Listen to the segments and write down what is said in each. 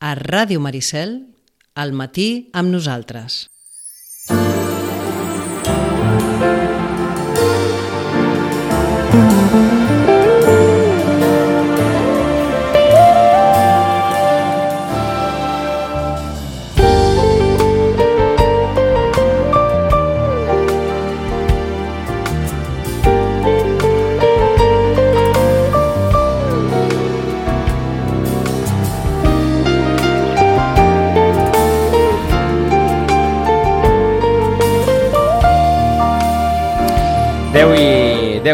a Ràdio Maricel, al matí amb nosaltres.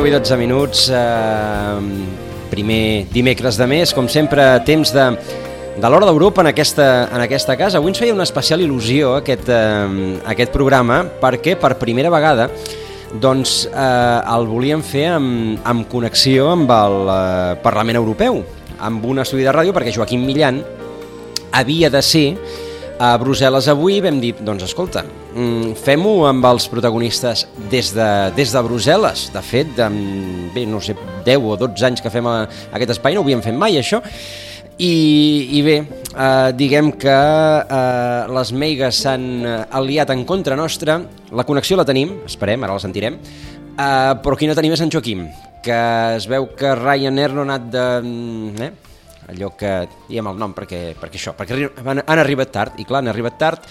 10 i 12 minuts, eh, primer dimecres de mes, com sempre, temps de, de l'hora d'Europa en, aquesta, en aquesta casa. Avui ens feia una especial il·lusió aquest, eh, aquest programa perquè per primera vegada doncs, eh, el volíem fer amb, amb connexió amb el eh, Parlament Europeu, amb un estudi de ràdio, perquè Joaquim Millan havia de ser a Brussel·les avui vam dir, doncs escolta, mm, fem-ho amb els protagonistes des de, des de Brussel·les. De fet, de, bé, no sé, 10 o 12 anys que fem a, aquest espai, no ho havíem fet mai, això. I, i bé, eh, diguem que eh, les meigues s'han aliat en contra nostra, la connexió la tenim, esperem, ara la sentirem, eh, però qui no tenim és en Joaquim, que es veu que Ryanair no ha anat de... Eh? Allò que diem el nom perquè, perquè això, perquè han, han arribat tard, i clar, han arribat tard,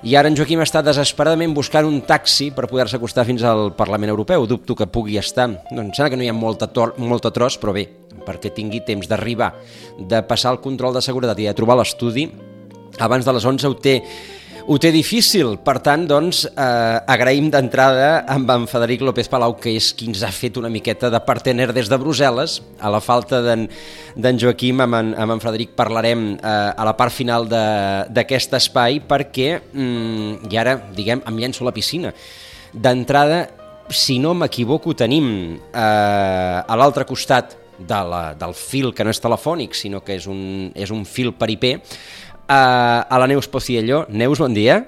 i ara en Joaquim està desesperadament buscant un taxi per poder-se acostar fins al Parlament Europeu. Dubto que pugui estar, doncs sembla que no hi ha molta, tor molta tros, però bé, perquè tingui temps d'arribar, de passar el control de seguretat i de trobar l'estudi, abans de les 11 ho té ho té difícil, per tant, doncs, eh, agraïm d'entrada amb en Federic López Palau, que és qui ens ha fet una miqueta de partener des de Brussel·les, a la falta d'en Joaquim, amb en, amb en Frederic parlarem eh, a la part final d'aquest espai, perquè, mm, i ara, diguem, em llenço a la piscina, d'entrada, si no m'equivoco, tenim eh, a l'altre costat de la, del fil que no és telefònic, sinó que és un, és un fil peripé, a, a la Neus Pociello. Neus, bon dia.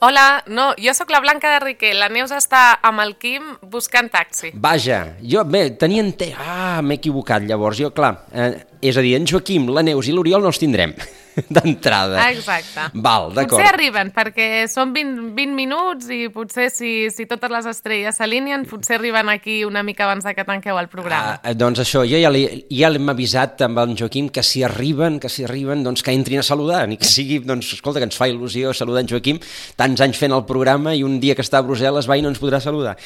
Hola, no, jo sóc la Blanca de Riquer, la Neus està amb el Quim buscant taxi. Vaja, jo, bé, tenia ente... Ah, m'he equivocat, llavors, jo, clar, eh, és a dir, en Joaquim, la Neus i l'Oriol no els tindrem. d'entrada. Exacte. Val, d'acord. Potser arriben, perquè són 20, 20 minuts i potser si, si totes les estrelles s'alineen, potser arriben aquí una mica abans que tanqueu el programa. Ah, doncs això, jo ja, li, ja l'hem avisat amb en Joaquim que si arriben, que si arriben, doncs que entrin a saludar, ni que sigui, doncs, escolta, que ens fa il·lusió saludar en Joaquim, tants anys fent el programa i un dia que està a Brussel·les va i no ens podrà saludar.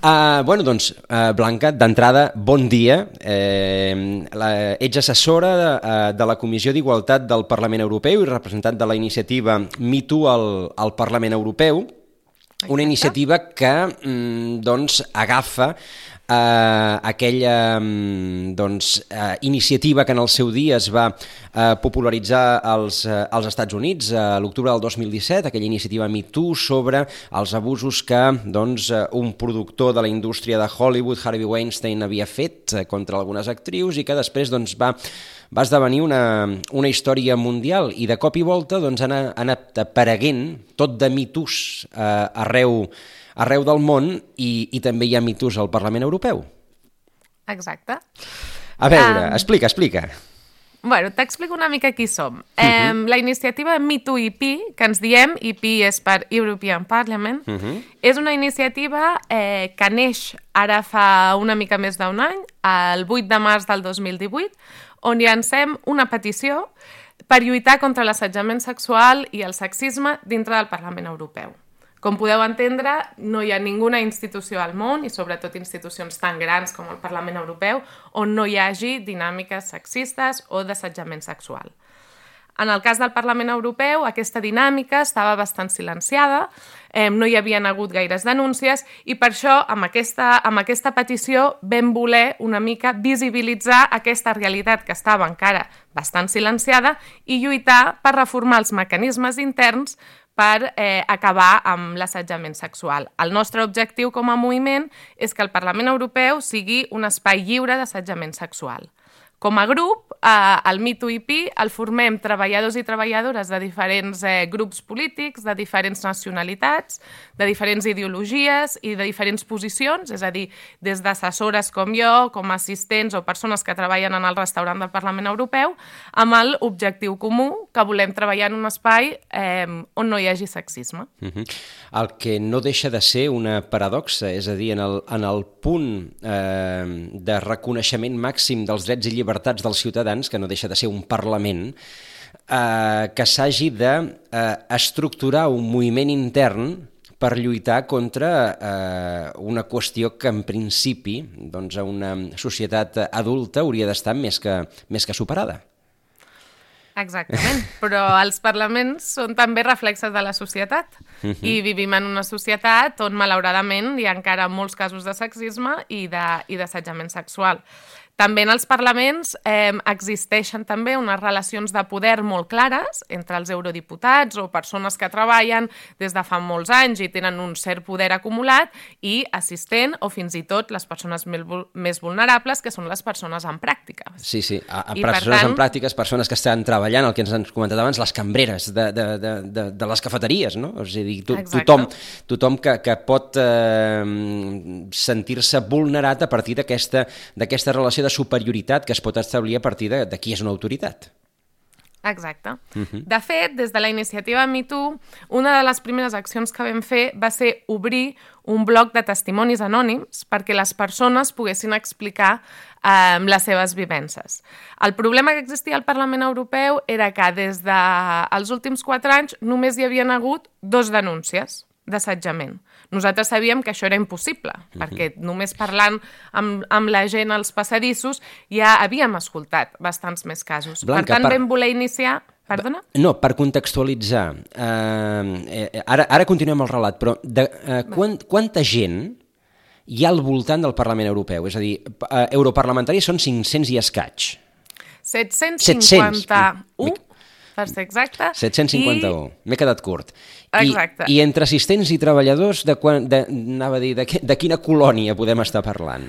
Uh, bueno, doncs, uh, Blanca, d'entrada, bon dia. Eh, la, ets assessora de, uh, de la Comissió d'Igualtat del Parlament Europeu i representant de la iniciativa MeToo al, al Parlament Europeu, una iniciativa que mm, doncs, agafa eh, aquella mm, doncs, eh, iniciativa que en el seu dia es va eh, popularitzar als, eh, als Estats Units a l'octubre del 2017, aquella iniciativa MeToo sobre els abusos que doncs, eh, un productor de la indústria de Hollywood, Harvey Weinstein, havia fet eh, contra algunes actrius i que després doncs, va va esdevenir una, una història mundial. I de cop i volta doncs, han, anat apareguent tot de mitos eh, arreu, arreu del món i, i també hi ha mitos al Parlament Europeu. Exacte. A veure, um, explica, explica. Bueno, t'explico una mica qui som. Uh -huh. um, la iniciativa MeToo-IP, que ens diem, IP és per European Parliament, uh -huh. és una iniciativa eh, que neix ara fa una mica més d'un any, el 8 de març del 2018, on llancem una petició per lluitar contra l'assetjament sexual i el sexisme dintre del Parlament Europeu. Com podeu entendre, no hi ha ninguna institució al món, i sobretot institucions tan grans com el Parlament Europeu, on no hi hagi dinàmiques sexistes o d'assetjament sexual. En el cas del Parlament Europeu, aquesta dinàmica estava bastant silenciada, eh, no hi havien hagut gaires denúncies i per això amb aquesta, amb aquesta petició vam voler una mica visibilitzar aquesta realitat que estava encara bastant silenciada i lluitar per reformar els mecanismes interns per eh, acabar amb l'assetjament sexual. El nostre objectiu com a moviment és que el Parlament Europeu sigui un espai lliure d'assetjament sexual. Com a grup, eh, el MeToo-IP el formem treballadors i treballadores de diferents eh, grups polítics, de diferents nacionalitats, de diferents ideologies i de diferents posicions, és a dir, des d'assessores com jo, com assistents o persones que treballen en el restaurant del Parlament Europeu, amb l'objectiu comú que volem treballar en un espai eh, on no hi hagi sexisme. Uh -huh. El que no deixa de ser una paradoxa, és a dir, en el, en el punt eh, de reconeixement màxim dels drets i llibertats dels ciutadans, que no deixa de ser un Parlament, eh, que s'hagi d'estructurar eh, un moviment intern per lluitar contra eh, una qüestió que en principi doncs, a una societat adulta hauria d'estar més, que, més que superada. Exactament, però els parlaments són també reflexes de la societat uh -huh. i vivim en una societat on malauradament hi ha encara molts casos de sexisme i d'assetjament sexual. També en els parlaments eh, existeixen també unes relacions de poder molt clares entre els eurodiputats o persones que treballen des de fa molts anys i tenen un cert poder acumulat i assistent o fins i tot les persones més vulnerables, que són les persones en pràctica. Sí, sí, a, a persones tant... en pràctiques, persones que estan treballant, el que ens han comentat abans, les cambreres de, de, de, de, de les cafeteries, no? És a dir, to, tothom, tothom que, que pot eh, sentir-se vulnerat a partir d'aquesta relació de superioritat que es pot establir a partir de, de qui és una autoritat. Exacte. Uh -huh. De fet, des de la iniciativa MeToo, una de les primeres accions que vam fer va ser obrir un bloc de testimonis anònims perquè les persones poguessin explicar eh, les seves vivències. El problema que existia al Parlament Europeu era que des dels de últims quatre anys només hi havien hagut dos denúncies d'assetjament. Nosaltres sabíem que això era impossible, uh -huh. perquè només parlant amb, amb la gent als passadissos ja havíem escoltat bastants més casos. Blanca, per tant, per... vam voler iniciar... Perdona? No, per contextualitzar. Eh, eh, ara, ara continuem el relat, però de, eh, quant, quanta gent hi ha al voltant del Parlament Europeu? És a dir, eh, europarlamentaris són 500 i escaig. 751 700 per ser exacte. 751, I... m'he quedat curt. Exacte. I, I entre assistents i treballadors, de, quan, de, anava a dir, de, de quina colònia podem estar parlant?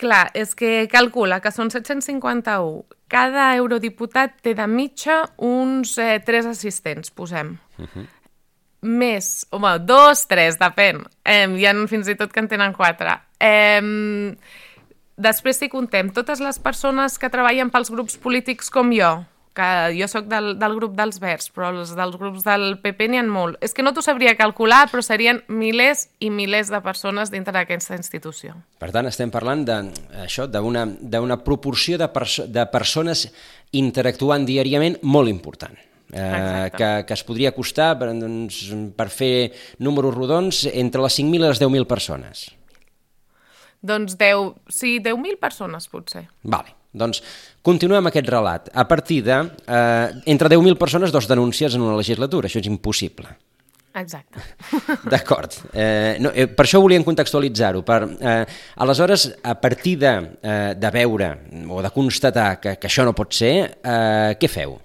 Clar, és que calcula que són 751. Cada eurodiputat té de mitja uns eh, 3 assistents, posem. Uh -huh. Més, home, dos, tres, depèn. Eh, hi ha fins i tot que en tenen quatre. Eh, després, si contem totes les persones que treballen pels grups polítics com jo, que jo sóc del, del grup dels Verds, però els dels grups del PP n'hi ha molt. És que no t'ho sabria calcular, però serien milers i milers de persones dintre d'aquesta institució. Per tant, estem parlant d'una proporció de, perso de persones interactuant diàriament molt important. Eh, que, que es podria costar per, doncs, per fer números rodons entre les 5.000 i les 10.000 persones. Doncs 10, sí, 10.000 persones potser. Vale. Doncs continuem aquest relat. A partir de... Eh, entre 10.000 persones, dos denúncies en una legislatura. Això és impossible. Exacte. D'acord. Eh, no, eh, per això volíem contextualitzar-ho. Eh, aleshores, a partir de, eh, de veure o de constatar que, que això no pot ser, eh, què feu?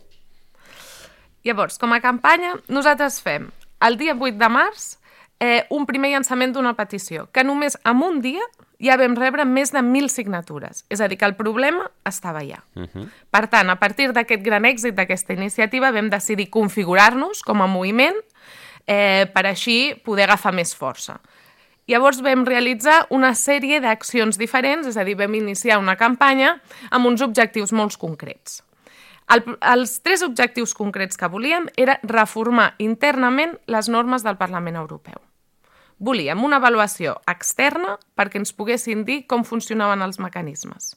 Llavors, com a campanya, nosaltres fem el dia 8 de març eh, un primer llançament d'una petició, que només en un dia ja vam rebre més de 1.000 signatures. És a dir, que el problema estava allà. Uh -huh. Per tant, a partir d'aquest gran èxit d'aquesta iniciativa vam decidir configurar-nos com a moviment eh, per així poder agafar més força. Llavors vam realitzar una sèrie d'accions diferents, és a dir, vam iniciar una campanya amb uns objectius molt concrets. El, els tres objectius concrets que volíem era reformar internament les normes del Parlament Europeu. Volíem una avaluació externa perquè ens poguessin dir com funcionaven els mecanismes.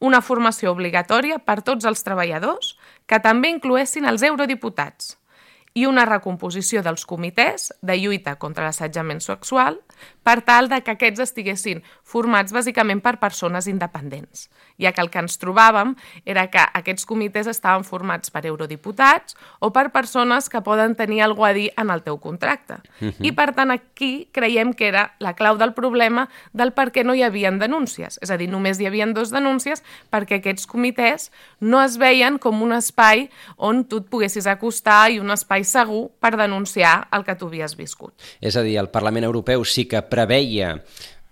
Una formació obligatòria per tots els treballadors que també incloessin els eurodiputats i una recomposició dels comitès de lluita contra l'assetjament sexual per tal de que aquests estiguessin formats bàsicament per persones independents, ja que el que ens trobàvem era que aquests comitès estaven formats per eurodiputats o per persones que poden tenir alguna a dir en el teu contracte. Uh -huh. I per tant aquí creiem que era la clau del problema del per què no hi havien denúncies. És a dir, només hi havien dos denúncies perquè aquests comitès no es veien com un espai on tu et poguessis acostar i un espai segur per denunciar el que tu havies viscut. És a dir, el Parlament Europeu sí que preveia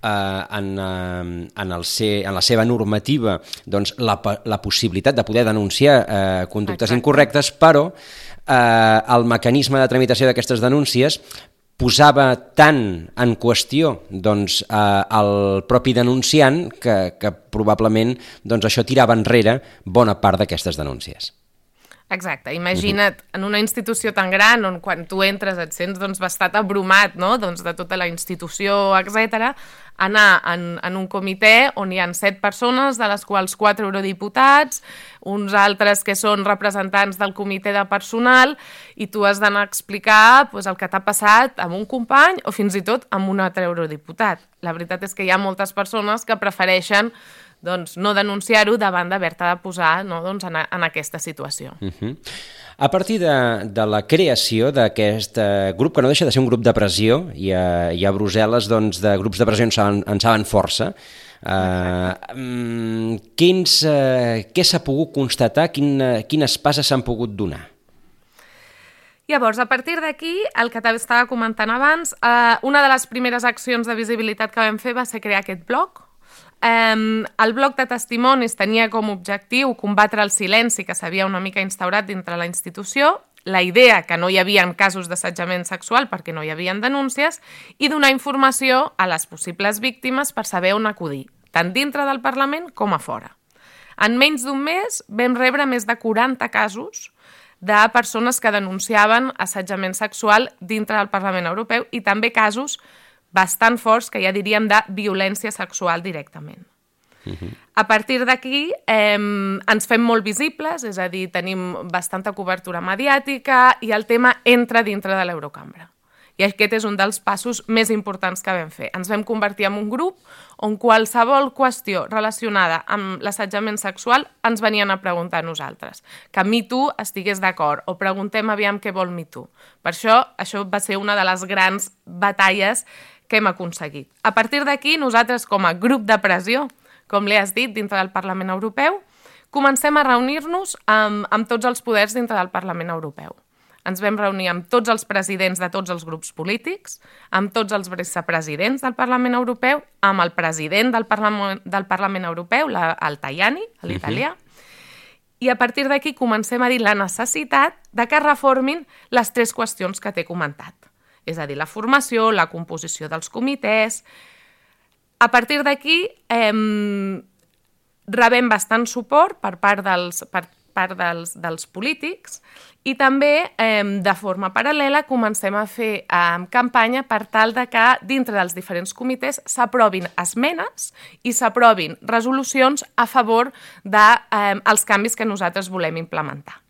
eh, en, eh, en, el ser, en la seva normativa doncs, la, la possibilitat de poder denunciar eh, conductes Exacte. incorrectes, però eh, el mecanisme de tramitació d'aquestes denúncies posava tant en qüestió doncs, eh, el propi denunciant que, que probablement doncs, això tirava enrere bona part d'aquestes denúncies. Exacte, imagina't en una institució tan gran on quan tu entres et sents doncs, bastant abrumat no? doncs, de tota la institució, etc anar en, en un comitè on hi han set persones, de les quals quatre eurodiputats, uns altres que són representants del comitè de personal, i tu has d'anar a explicar pues, el que t'ha passat amb un company o fins i tot amb un altre eurodiputat. La veritat és que hi ha moltes persones que prefereixen doncs, no denunciar-ho davant d'haver-te de posar no, doncs, en, en aquesta situació. Uh -huh. A partir de, de la creació d'aquest eh, grup, que no deixa de ser un grup de pressió, i a, i a Brussel·les doncs, de grups de pressió en saben, en saben força, Uh, um, quins, uh, què s'ha pogut constatar? Quin, uh, quines passes s'han pogut donar? Llavors, a partir d'aquí, el que t'estava comentant abans, uh, una de les primeres accions de visibilitat que vam fer va ser crear aquest blog, Um, el bloc de testimonis tenia com a objectiu combatre el silenci que s'havia una mica instaurat dintre la institució, la idea que no hi havia casos d'assetjament sexual perquè no hi havia denúncies i donar informació a les possibles víctimes per saber on acudir, tant dintre del Parlament com a fora. En menys d'un mes vam rebre més de 40 casos de persones que denunciaven assetjament sexual dintre del Parlament Europeu i també casos bastant forts que ja diríem de violència sexual directament. A partir d'aquí eh, ens fem molt visibles, és a dir, tenim bastanta cobertura mediàtica i el tema entra dintre de l'Eurocambra. I aquest és un dels passos més importants que vam fer. Ens vam convertir en un grup on qualsevol qüestió relacionada amb l'assetjament sexual ens venien a preguntar a nosaltres. Que MeToo estigués d'acord o preguntem aviam què vol MeToo. Per això, això va ser una de les grans batalles que hem aconseguit. A partir d'aquí, nosaltres com a grup de pressió, com li has dit, dintre del Parlament Europeu, comencem a reunir-nos amb, amb tots els poders dintre del Parlament Europeu. Ens vam reunir amb tots els presidents de tots els grups polítics, amb tots els vicepresidents del Parlament Europeu, amb el president del Parlament, del Parlament Europeu, la, el Tajani, l'italià, uh -huh. i a partir d'aquí comencem a dir la necessitat de que reformin les tres qüestions que t'he comentat és a dir, la formació, la composició dels comitès... A partir d'aquí, eh, rebem bastant suport per part dels, per part dels, dels polítics i també, eh, de forma paral·lela, comencem a fer eh, campanya per tal de que dintre dels diferents comitès s'aprovin esmenes i s'aprovin resolucions a favor dels de, eh, els canvis que nosaltres volem implementar.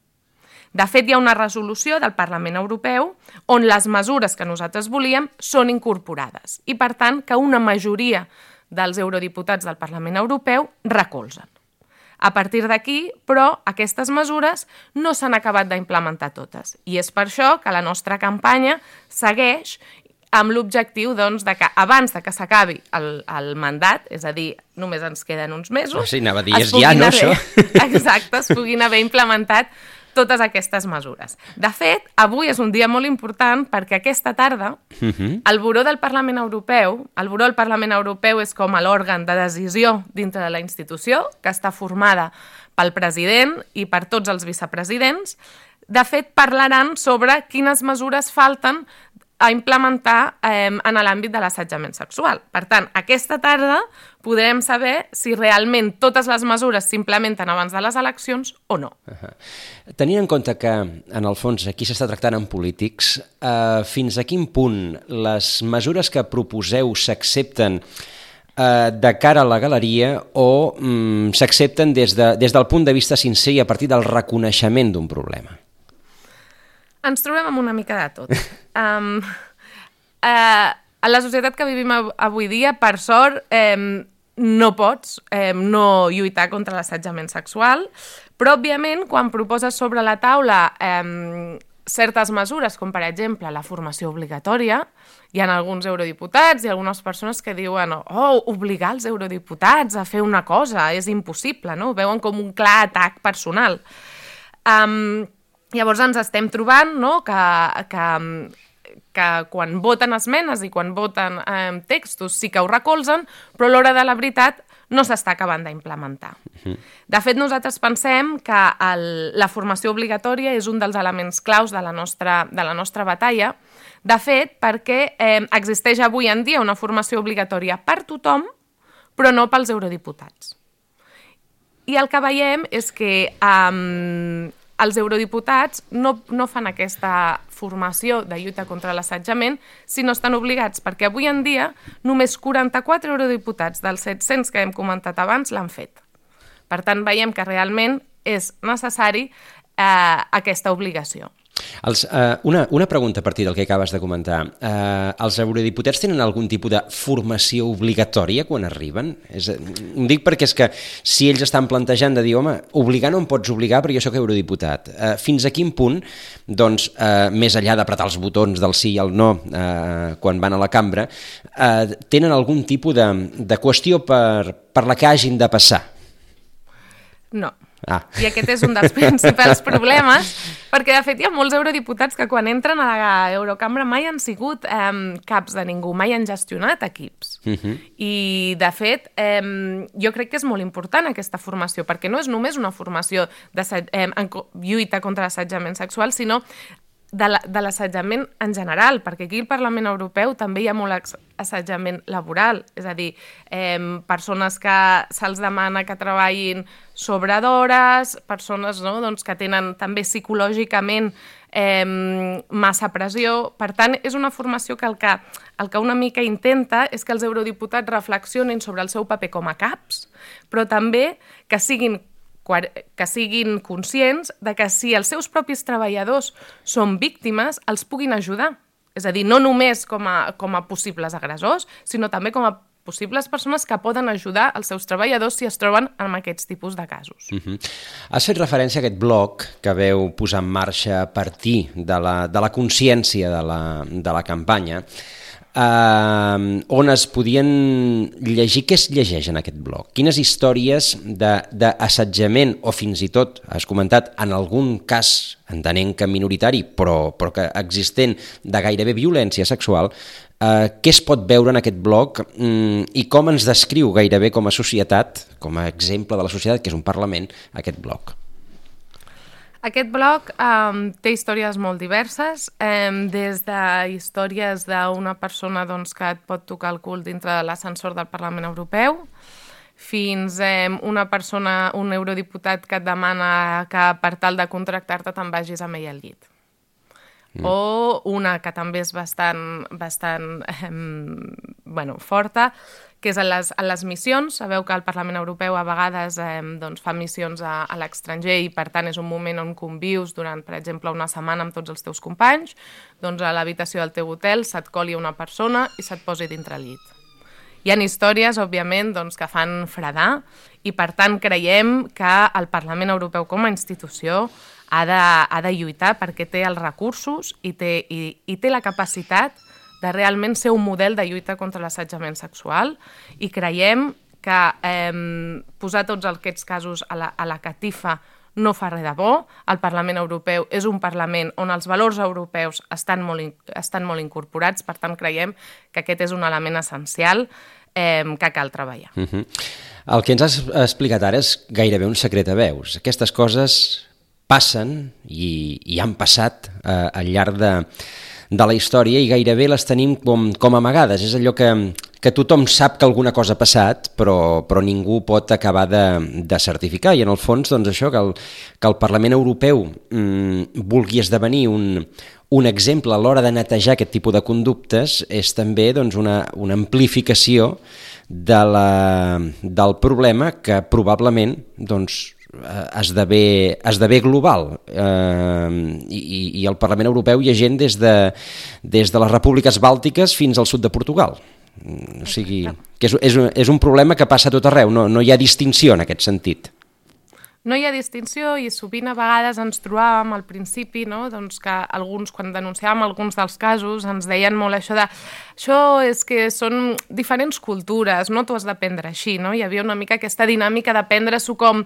De fet, hi ha una resolució del Parlament Europeu on les mesures que nosaltres volíem són incorporades i, per tant, que una majoria dels eurodiputats del Parlament Europeu recolzen. A partir d'aquí, però, aquestes mesures no s'han acabat d'implementar totes. I és per això que la nostra campanya segueix amb l'objectiu doncs, de que abans de que s'acabi el, el mandat, és a dir, només ens queden uns mesos... Oh, sí, anava a dir, és ja, no, haver, això? Exacte, es puguin haver implementat totes aquestes mesures. De fet, avui és un dia molt important perquè aquesta tarda uh mhm. -huh. el Buró del Parlament Europeu, el Buró del Parlament Europeu és com l'òrgan de decisió dintre de la institució, que està formada pel president i per tots els vicepresidents, de fet, parlaran sobre quines mesures falten a implementar eh, en l'àmbit de l'assetjament sexual. Per tant, aquesta tarda podrem saber si realment totes les mesures s'implementen abans de les eleccions o no. Uh -huh. Tenint en compte que, en el fons, aquí s'està tractant amb polítics, eh, fins a quin punt les mesures que proposeu s'accepten eh, de cara a la galeria o mm, s'accepten des, de, des del punt de vista sincer i a partir del reconeixement d'un problema? Ens trobem amb una mica de tot. um, uh, a la societat que vivim avui dia, per sort, um, no pots um, no lluitar contra l'assetjament sexual, però, òbviament, quan proposes sobre la taula um, certes mesures, com per exemple la formació obligatòria, hi ha alguns eurodiputats i algunes persones que diuen oh, obligar els eurodiputats a fer una cosa és impossible, no? Ho veuen com un clar atac personal. Um, Llavors ens estem trobant no? que, que, que quan voten esmenes i quan voten eh, textos sí que ho recolzen, però a l'hora de la veritat no s'està acabant d'implementar. Uh -huh. De fet, nosaltres pensem que el, la formació obligatòria és un dels elements claus de la nostra, de la nostra batalla, de fet, perquè eh, existeix avui en dia una formació obligatòria per tothom, però no pels eurodiputats. I el que veiem és que eh, els eurodiputats no, no fan aquesta formació de lluita contra l'assetjament si no estan obligats, perquè avui en dia només 44 eurodiputats dels 700 que hem comentat abans l'han fet. Per tant, veiem que realment és necessari eh, aquesta obligació. Els, uh, una, una pregunta a partir del que acabes de comentar. Uh, els eurodiputats tenen algun tipus de formació obligatòria quan arriben? És, ho dic perquè és que si ells estan plantejant de dir, home, obligar no em pots obligar perquè jo sóc eurodiputat. Uh, fins a quin punt, doncs, uh, més enllà d'apretar els botons del sí i el no uh, quan van a la cambra, uh, tenen algun tipus de, de qüestió per, per la que hagin de passar? No. Ah. I aquest és un dels principals problemes, perquè de fet hi ha molts eurodiputats que quan entren a la Eurocambra mai han sigut eh, caps de ningú, mai han gestionat equips. Uh mhm. -huh. I de fet eh, jo crec que és molt important aquesta formació, perquè no és només una formació de eh, en lluita contra l'assetjament sexual, sinó de l'assetjament en general, perquè aquí al Parlament Europeu també hi ha molt assetjament laboral, és a dir, eh, persones que se'ls demana que treballin sobre d'hores, persones no, doncs, que tenen també psicològicament eh, massa pressió. Per tant, és una formació que el, que el que una mica intenta és que els eurodiputats reflexionin sobre el seu paper com a caps, però també que siguin que siguin conscients de que si els seus propis treballadors són víctimes, els puguin ajudar. És a dir, no només com a, com a possibles agressors, sinó també com a possibles persones que poden ajudar els seus treballadors si es troben en aquests tipus de casos. Uh -huh. Has fet referència a aquest bloc que veu posar en marxa a partir de la, de la consciència de la, de la campanya eh, on es podien llegir què es llegeix en aquest blog. Quines històries d'assetjament o fins i tot, has comentat, en algun cas, entenent que minoritari, però, però que existent, de gairebé violència sexual, eh, què es pot veure en aquest blog mm, i com ens descriu gairebé com a societat, com a exemple de la societat, que és un Parlament, aquest blog? Aquest blog um, té històries molt diverses, um, des de històries d'una persona doncs, que et pot tocar el cul dintre de l'ascensor del Parlament Europeu, fins um, una persona, un eurodiputat que et demana que per tal de contractar-te te'n vagis amb ell al llit. Mm. O una que també és bastant, bastant um, bueno, forta, que és a les, a les missions. Sabeu que el Parlament Europeu a vegades eh, doncs, fa missions a, a l'estranger i, per tant, és un moment on convius durant, per exemple, una setmana amb tots els teus companys. Doncs a l'habitació del teu hotel se't coli una persona i se't posi dintre el llit. Hi ha històries, òbviament, doncs, que fan fredar i, per tant, creiem que el Parlament Europeu com a institució ha de, ha de lluitar perquè té els recursos i té, i, i té la capacitat de realment ser un model de lluita contra l'assetjament sexual i creiem que eh, posar tots aquests casos a la, a la catifa no fa res de bo. El Parlament Europeu és un Parlament on els valors europeus estan molt, estan molt incorporats, per tant creiem que aquest és un element essencial eh, que cal treballar. Uh -huh. El que ens has explicat ara és gairebé un secret a veus. Aquestes coses passen i, i han passat eh, al llarg de, de la història i gairebé les tenim com, com amagades. És allò que, que tothom sap que alguna cosa ha passat, però, però ningú pot acabar de, de certificar. I en el fons, doncs això, que el, que el Parlament Europeu mm, vulgui esdevenir un, un exemple a l'hora de netejar aquest tipus de conductes és també doncs, una, una amplificació de la, del problema que probablement doncs, esdevé, esdevé global eh, i, i el Parlament Europeu hi ha gent des de, des de les repúbliques bàltiques fins al sud de Portugal o sigui, que és, és, un, és un problema que passa a tot arreu, no, no hi ha distinció en aquest sentit. No hi ha distinció i sovint a vegades ens trobàvem al principi no? doncs que alguns, quan denunciàvem alguns dels casos, ens deien molt això de això és que són diferents cultures, no t'ho has de prendre així, no? Hi havia una mica aquesta dinàmica de prendre-s'ho com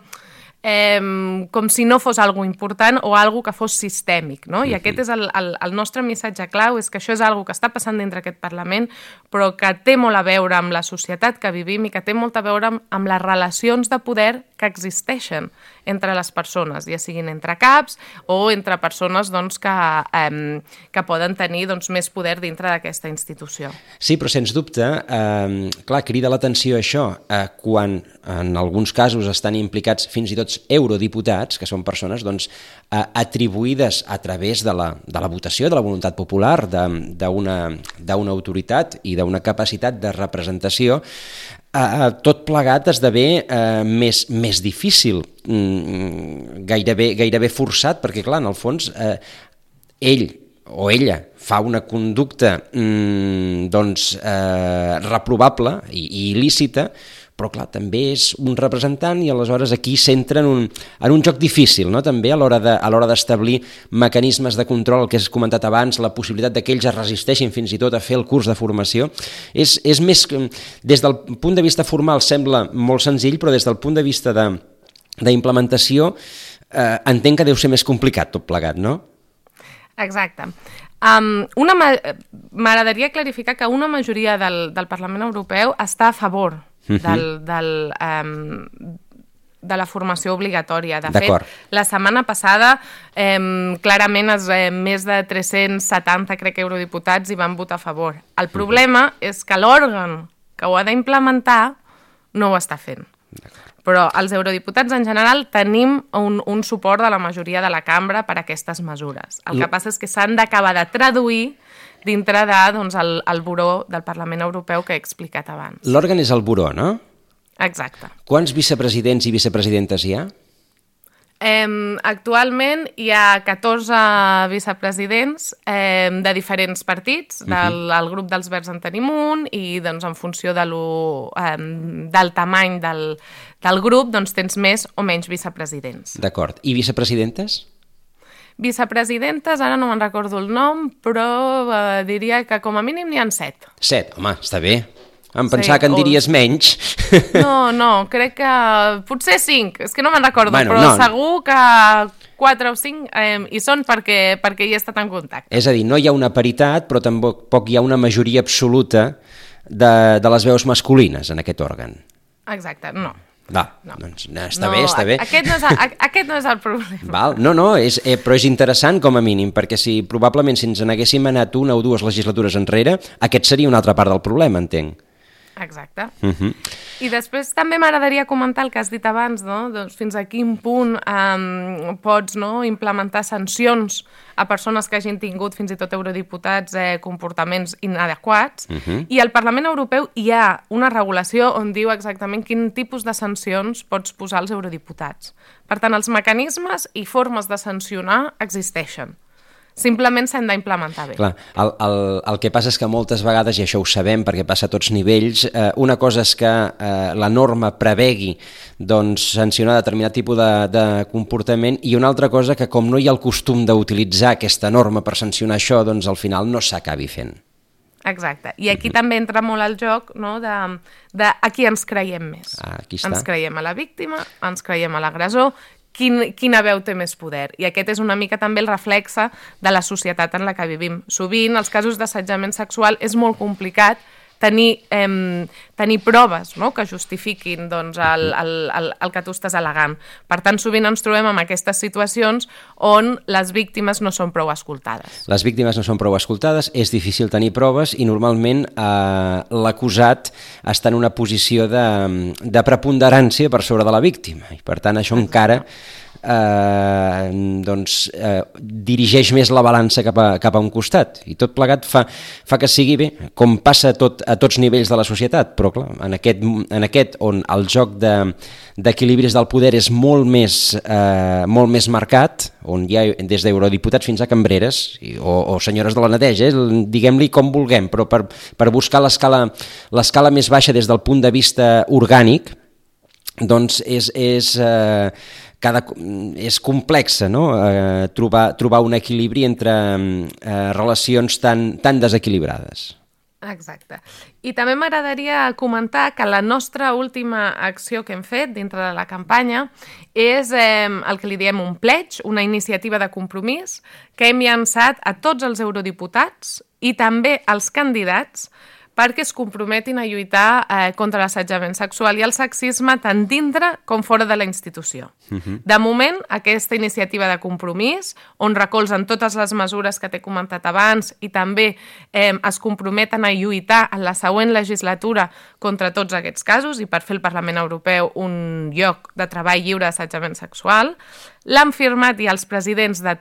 eh, com si no fos algo important o algo que fos sistèmic, no? I aquest és el, el, el nostre missatge clau, és que això és algo que està passant dintre aquest Parlament, però que té molt a veure amb la societat que vivim i que té molt a veure amb, amb les relacions de poder que existeixen entre les persones, ja siguin entre caps o entre persones doncs, que, eh, que poden tenir doncs, més poder dintre d'aquesta institució. Sí, però sens dubte, eh, clar, crida l'atenció això, eh, quan en alguns casos estan implicats fins i tot eurodiputats, que són persones doncs, eh, atribuïdes a través de la, de la votació, de la voluntat popular, d'una autoritat i d'una capacitat de representació, eh, tot plegat esdevé eh, més, més difícil, mm, gairebé, gairebé forçat, perquè clar, en el fons, eh, ell o ella fa una conducta mm, doncs, eh, reprovable i, i il·lícita, però clar, també és un representant i aleshores aquí s'entra en, un, en un joc difícil, no? també a l'hora d'establir mecanismes de control, el que has comentat abans, la possibilitat que ells es resisteixin fins i tot a fer el curs de formació, és, és més, des del punt de vista formal sembla molt senzill, però des del punt de vista d'implementació eh, entenc que deu ser més complicat tot plegat, no? Exacte. Um, M'agradaria clarificar que una majoria del, del Parlament Europeu està a favor del, del, um, de la formació obligatòria. De fet, la setmana passada eh, clarament es, eh, més de 370, crec, eurodiputats hi van votar a favor. El problema uh -huh. és que l'òrgan que ho ha d'implementar no ho està fent. Però els eurodiputats en general tenim un, un suport de la majoria de la cambra per a aquestes mesures. El que passa és que s'han d'acabar de traduir dintre de, doncs, el, el buró del Parlament Europeu que he explicat abans. L'òrgan és el buró, no? Exacte. Quants vicepresidents i vicepresidentes hi ha? Eh, actualment hi ha 14 vicepresidents eh, de diferents partits, del uh -huh. el grup dels Verds en tenim un, i doncs, en funció de lo, eh, del tamany del, del grup doncs, tens més o menys vicepresidents. D'acord. I vicepresidentes? Vicepresidentes, ara no me'n recordo el nom, però eh, diria que com a mínim n'hi han set. Set, home, està bé. Em pensava sí, que en diries o... menys. No, no, crec que potser cinc, és que no me'n recordo, bueno, però no. segur que quatre o cinc eh, hi són perquè, perquè hi he estat en contacte. És a dir, no hi ha una paritat, però tampoc hi ha una majoria absoluta de, de les veus masculines en aquest òrgan. Exacte, no. Va, no. doncs no, està no, bé, està bé. Aquest no és el, aquest no és el problema. Val, no, no, és, eh, però és interessant com a mínim, perquè si probablement si ens n'haguéssim anat una o dues legislatures enrere, aquest seria una altra part del problema, entenc. Exacte. Uh mhm. -huh. I després també m'agradaria comentar el que has dit abans, no? doncs fins a quin punt um, pots no, implementar sancions a persones que hagin tingut fins i tot eurodiputats eh, comportaments inadequats. Uh -huh. I al Parlament Europeu hi ha una regulació on diu exactament quin tipus de sancions pots posar als eurodiputats. Per tant, els mecanismes i formes de sancionar existeixen. Simplement s'han d'implementar bé. Clar, el, el, el que passa és que moltes vegades, i això ho sabem perquè passa a tots nivells, eh, una cosa és que eh, la norma prevegui doncs, sancionar determinat tipus de, de comportament i una altra cosa que com no hi ha el costum d'utilitzar aquesta norma per sancionar això, doncs al final no s'acabi fent. Exacte. I aquí mm -hmm. també entra molt el joc no, de, de a qui ens creiem més. Ah, aquí està. Ens creiem a la víctima, ens creiem a l'agressor quin, quina veu té més poder. I aquest és una mica també el reflexe de la societat en la que vivim. Sovint, els casos d'assetjament sexual és molt complicat tenir, eh, tenir proves no? que justifiquin doncs, el, el, el, el que tu estàs al·legant. Per tant, sovint ens trobem en aquestes situacions on les víctimes no són prou escoltades. Les víctimes no són prou escoltades, és difícil tenir proves i normalment eh, l'acusat està en una posició de, de preponderància per sobre de la víctima. I per tant, això encara eh, doncs, eh, dirigeix més la balança cap a, cap a un costat. I tot plegat fa, fa que sigui bé com passa tot, a tots nivells de la societat. Però clar, en aquest, en aquest on el joc d'equilibris de, del poder és molt més, eh, molt més marcat on hi ha des d'eurodiputats fins a cambreres o, o senyores de la neteja eh, diguem-li com vulguem però per, per buscar l'escala més baixa des del punt de vista orgànic doncs és, és eh, cada, és complexa no? eh, trobar, trobar un equilibri entre eh, relacions tan, tan desequilibrades. Exacte. I també m'agradaria comentar que la nostra última acció que hem fet dintre de la campanya és eh, el que li diem un pledge, una iniciativa de compromís que hem llançat a tots els eurodiputats i també als candidats perquè es comprometin a lluitar eh, contra l'assetjament sexual i el sexisme tant dintre com fora de la institució. Uh -huh. De moment, aquesta iniciativa de compromís, on recolzen totes les mesures que t'he comentat abans i també eh, es comprometen a lluitar en la següent legislatura contra tots aquests casos i per fer el Parlament Europeu un lloc de treball lliure d'assetjament sexual, l'han firmat i els presidents de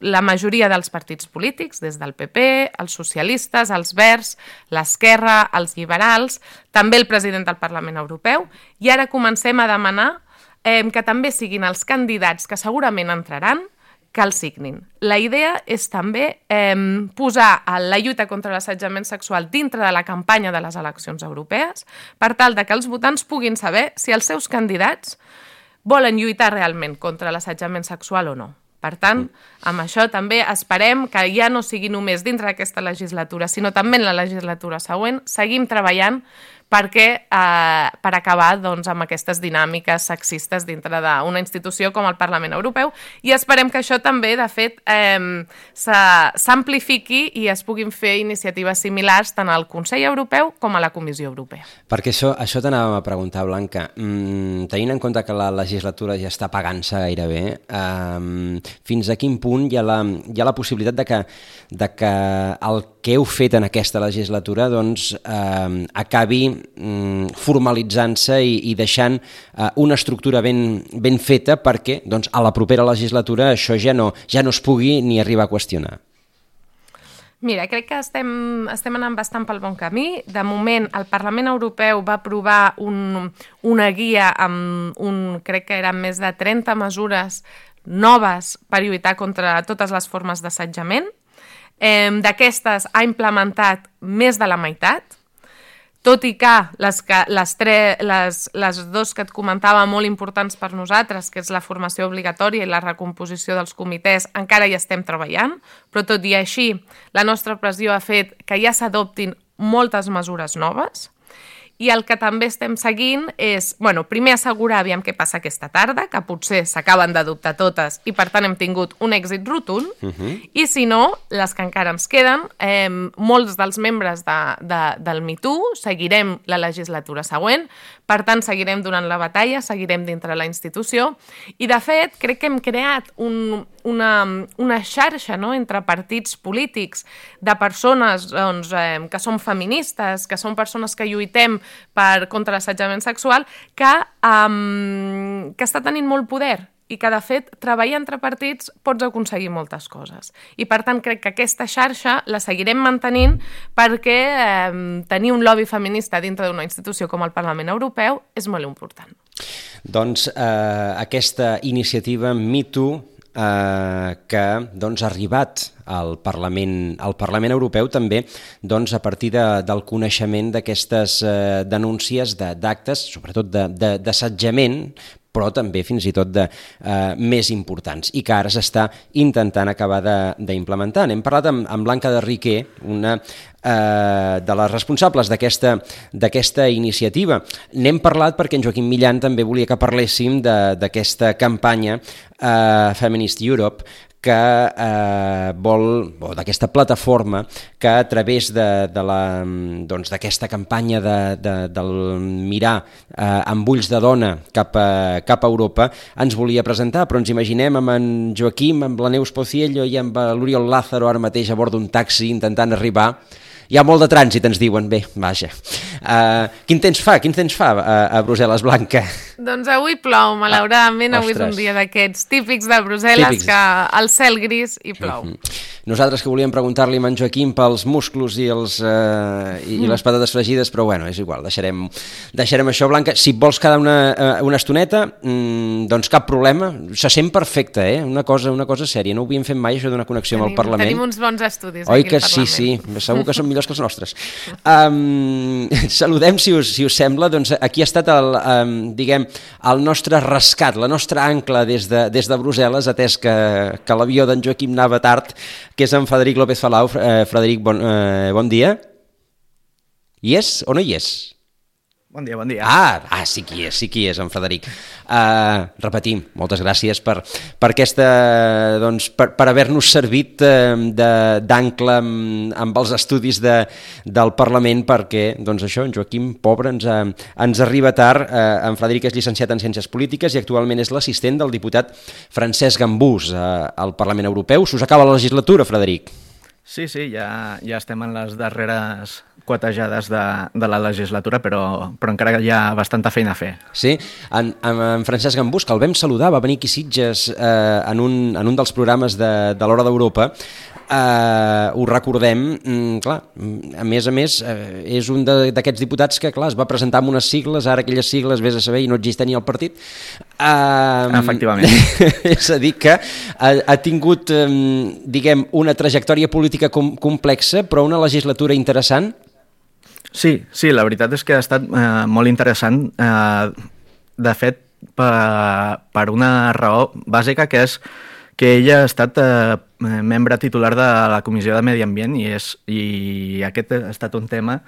la majoria dels partits polítics, des del PP, els socialistes, els verds, l'esquerra, els liberals, també el president del Parlament Europeu, i ara comencem a demanar eh, que també siguin els candidats que segurament entraran que el signin. La idea és també eh, posar la lluita contra l'assetjament sexual dintre de la campanya de les eleccions europees per tal de que els votants puguin saber si els seus candidats volen lluitar realment contra l'assetjament sexual o no. Per tant, amb això també esperem que ja no sigui només dintre d'aquesta legislatura, sinó també en la legislatura següent, seguim treballant perquè, eh, per acabar doncs, amb aquestes dinàmiques sexistes dintre d'una institució com el Parlament Europeu i esperem que això també, de fet, eh, s'amplifiqui i es puguin fer iniciatives similars tant al Consell Europeu com a la Comissió Europea. Perquè això, això t'anàvem a preguntar, Blanca. Mm, tenint en compte que la legislatura ja està pagant-se gairebé, eh, fins a quin punt hi ha la, hi ha la possibilitat de que, de que el que heu fet en aquesta legislatura doncs, eh, acabi mm, formalitzant-se i, i deixant eh, una estructura ben, ben feta perquè doncs, a la propera legislatura això ja no, ja no es pugui ni arribar a qüestionar. Mira, crec que estem, estem anant bastant pel bon camí. De moment, el Parlament Europeu va aprovar un, una guia amb un, crec que eren més de 30 mesures noves per lluitar contra totes les formes d'assetjament. Eh, D'aquestes ha implementat més de la meitat, tot i que les, que, les, tre, les, les dos que et comentava molt importants per nosaltres, que és la formació obligatòria i la recomposició dels comitès, encara hi estem treballant, però tot i així la nostra pressió ha fet que ja s'adoptin moltes mesures noves. I el que també estem seguint és, bueno, primer assegurar aviam què passa aquesta tarda, que potser s'acaben d'adoptar totes i per tant hem tingut un èxit rotund, uh -huh. i si no, les que encara ens queden, eh, molts dels membres de, de, del MeToo seguirem la legislatura següent, per tant seguirem donant la batalla, seguirem dintre la institució, i de fet crec que hem creat un, una, una xarxa no? entre partits polítics de persones doncs, eh, que són feministes, que són persones que lluitem per contra l'assetjament sexual, que, um, que està tenint molt poder i que, de fet, treballar entre partits pots aconseguir moltes coses. I, per tant, crec que aquesta xarxa la seguirem mantenint perquè eh, tenir un lobby feminista dintre d'una institució com el Parlament Europeu és molt important. Doncs eh, aquesta iniciativa MeToo eh, que doncs, ha arribat al Parlament, al Parlament Europeu també doncs, a partir de, del coneixement d'aquestes eh, denúncies d'actes, sobretot d'assetjament, però també fins i tot de eh, més importants i que ara s'està intentant acabar d'implementar. Hem parlat amb, amb Blanca de Riquer, una eh, de les responsables d'aquesta iniciativa. N'hem parlat perquè en Joaquim Millan també volia que parléssim d'aquesta campanya eh, Feminist Europe que eh, vol, o d'aquesta plataforma que a través d'aquesta de, de doncs, campanya de, de, del mirar eh, amb ulls de dona cap a, cap a Europa ens volia presentar, però ens imaginem amb en Joaquim, amb la Neus Pociello i amb l'Oriol Lázaro ara mateix a bord d'un taxi intentant arribar hi ha molt de trànsit, ens diuen. Bé, vaja. Uh, quin temps fa? Quin temps fa a, a Brussel·les, Blanca? Doncs avui plou, malauradament. Ah, avui és un dia d'aquests típics de Brussel·les, típics. que el cel gris i plou. Mm -hmm. Nosaltres que volíem preguntar-li a en Joaquim pels musclos i, els, uh, i, mm. i les patates fregides, però bueno, és igual, deixarem, deixarem això, Blanca. Si vols quedar una, uh, una estoneta, mm, doncs cap problema. Se sent perfecte, eh? Una cosa, una cosa sèria. No ho havíem fet mai, això d'una connexió tenim, amb el Parlament. Tenim uns bons estudis Oi aquí que sí, sí. Segur que són millors que els nostres. Um, saludem, si us, si us sembla, doncs aquí ha estat el, um, diguem, el nostre rescat, la nostra ancla des de, des de Brussel·les, atès que, que l'avió d'en Joaquim anava tard, que és en Frederic López Falau. Eh, Frederic, bon, eh, bon dia. Hi és o no hi és? Bon dia, bon dia. Ah, ah, sí que hi és, sí que hi és, en Frederic. Uh, repetim, moltes gràcies per, per aquesta, doncs, per, per haver-nos servit uh, d'ancle amb, amb els estudis de, del Parlament, perquè, doncs això, en Joaquim Pobre ens, uh, ens arriba tard. Uh, en Frederic és llicenciat en Ciències Polítiques i actualment és l'assistent del diputat Francesc Gambús uh, al Parlament Europeu. S'us acaba la legislatura, Frederic? Sí, sí, ja, ja estem en les darreres quatejades de, de la legislatura, però, però encara hi ha bastanta feina a fer. Sí, en, en, en Francesc Gambús, que el vam saludar, va venir aquí Sitges eh, en, un, en un dels programes de, de l'Hora d'Europa, eh, ho recordem, mm, clar, a més a més, eh, és un d'aquests diputats que, clar, es va presentar amb unes sigles, ara aquelles sigles, vés a saber, i no existia ni el partit. Eh, Efectivament. és a dir, que ha, ha tingut, eh, diguem, una trajectòria política com, complexa, però una legislatura interessant. Sí, sí, la veritat és que ha estat eh, molt interessant. Eh, de fet, per, per una raó bàsica que és que ella ha estat eh, membre titular de la Comissió de Medi Ambient i, és, i aquest ha estat un tema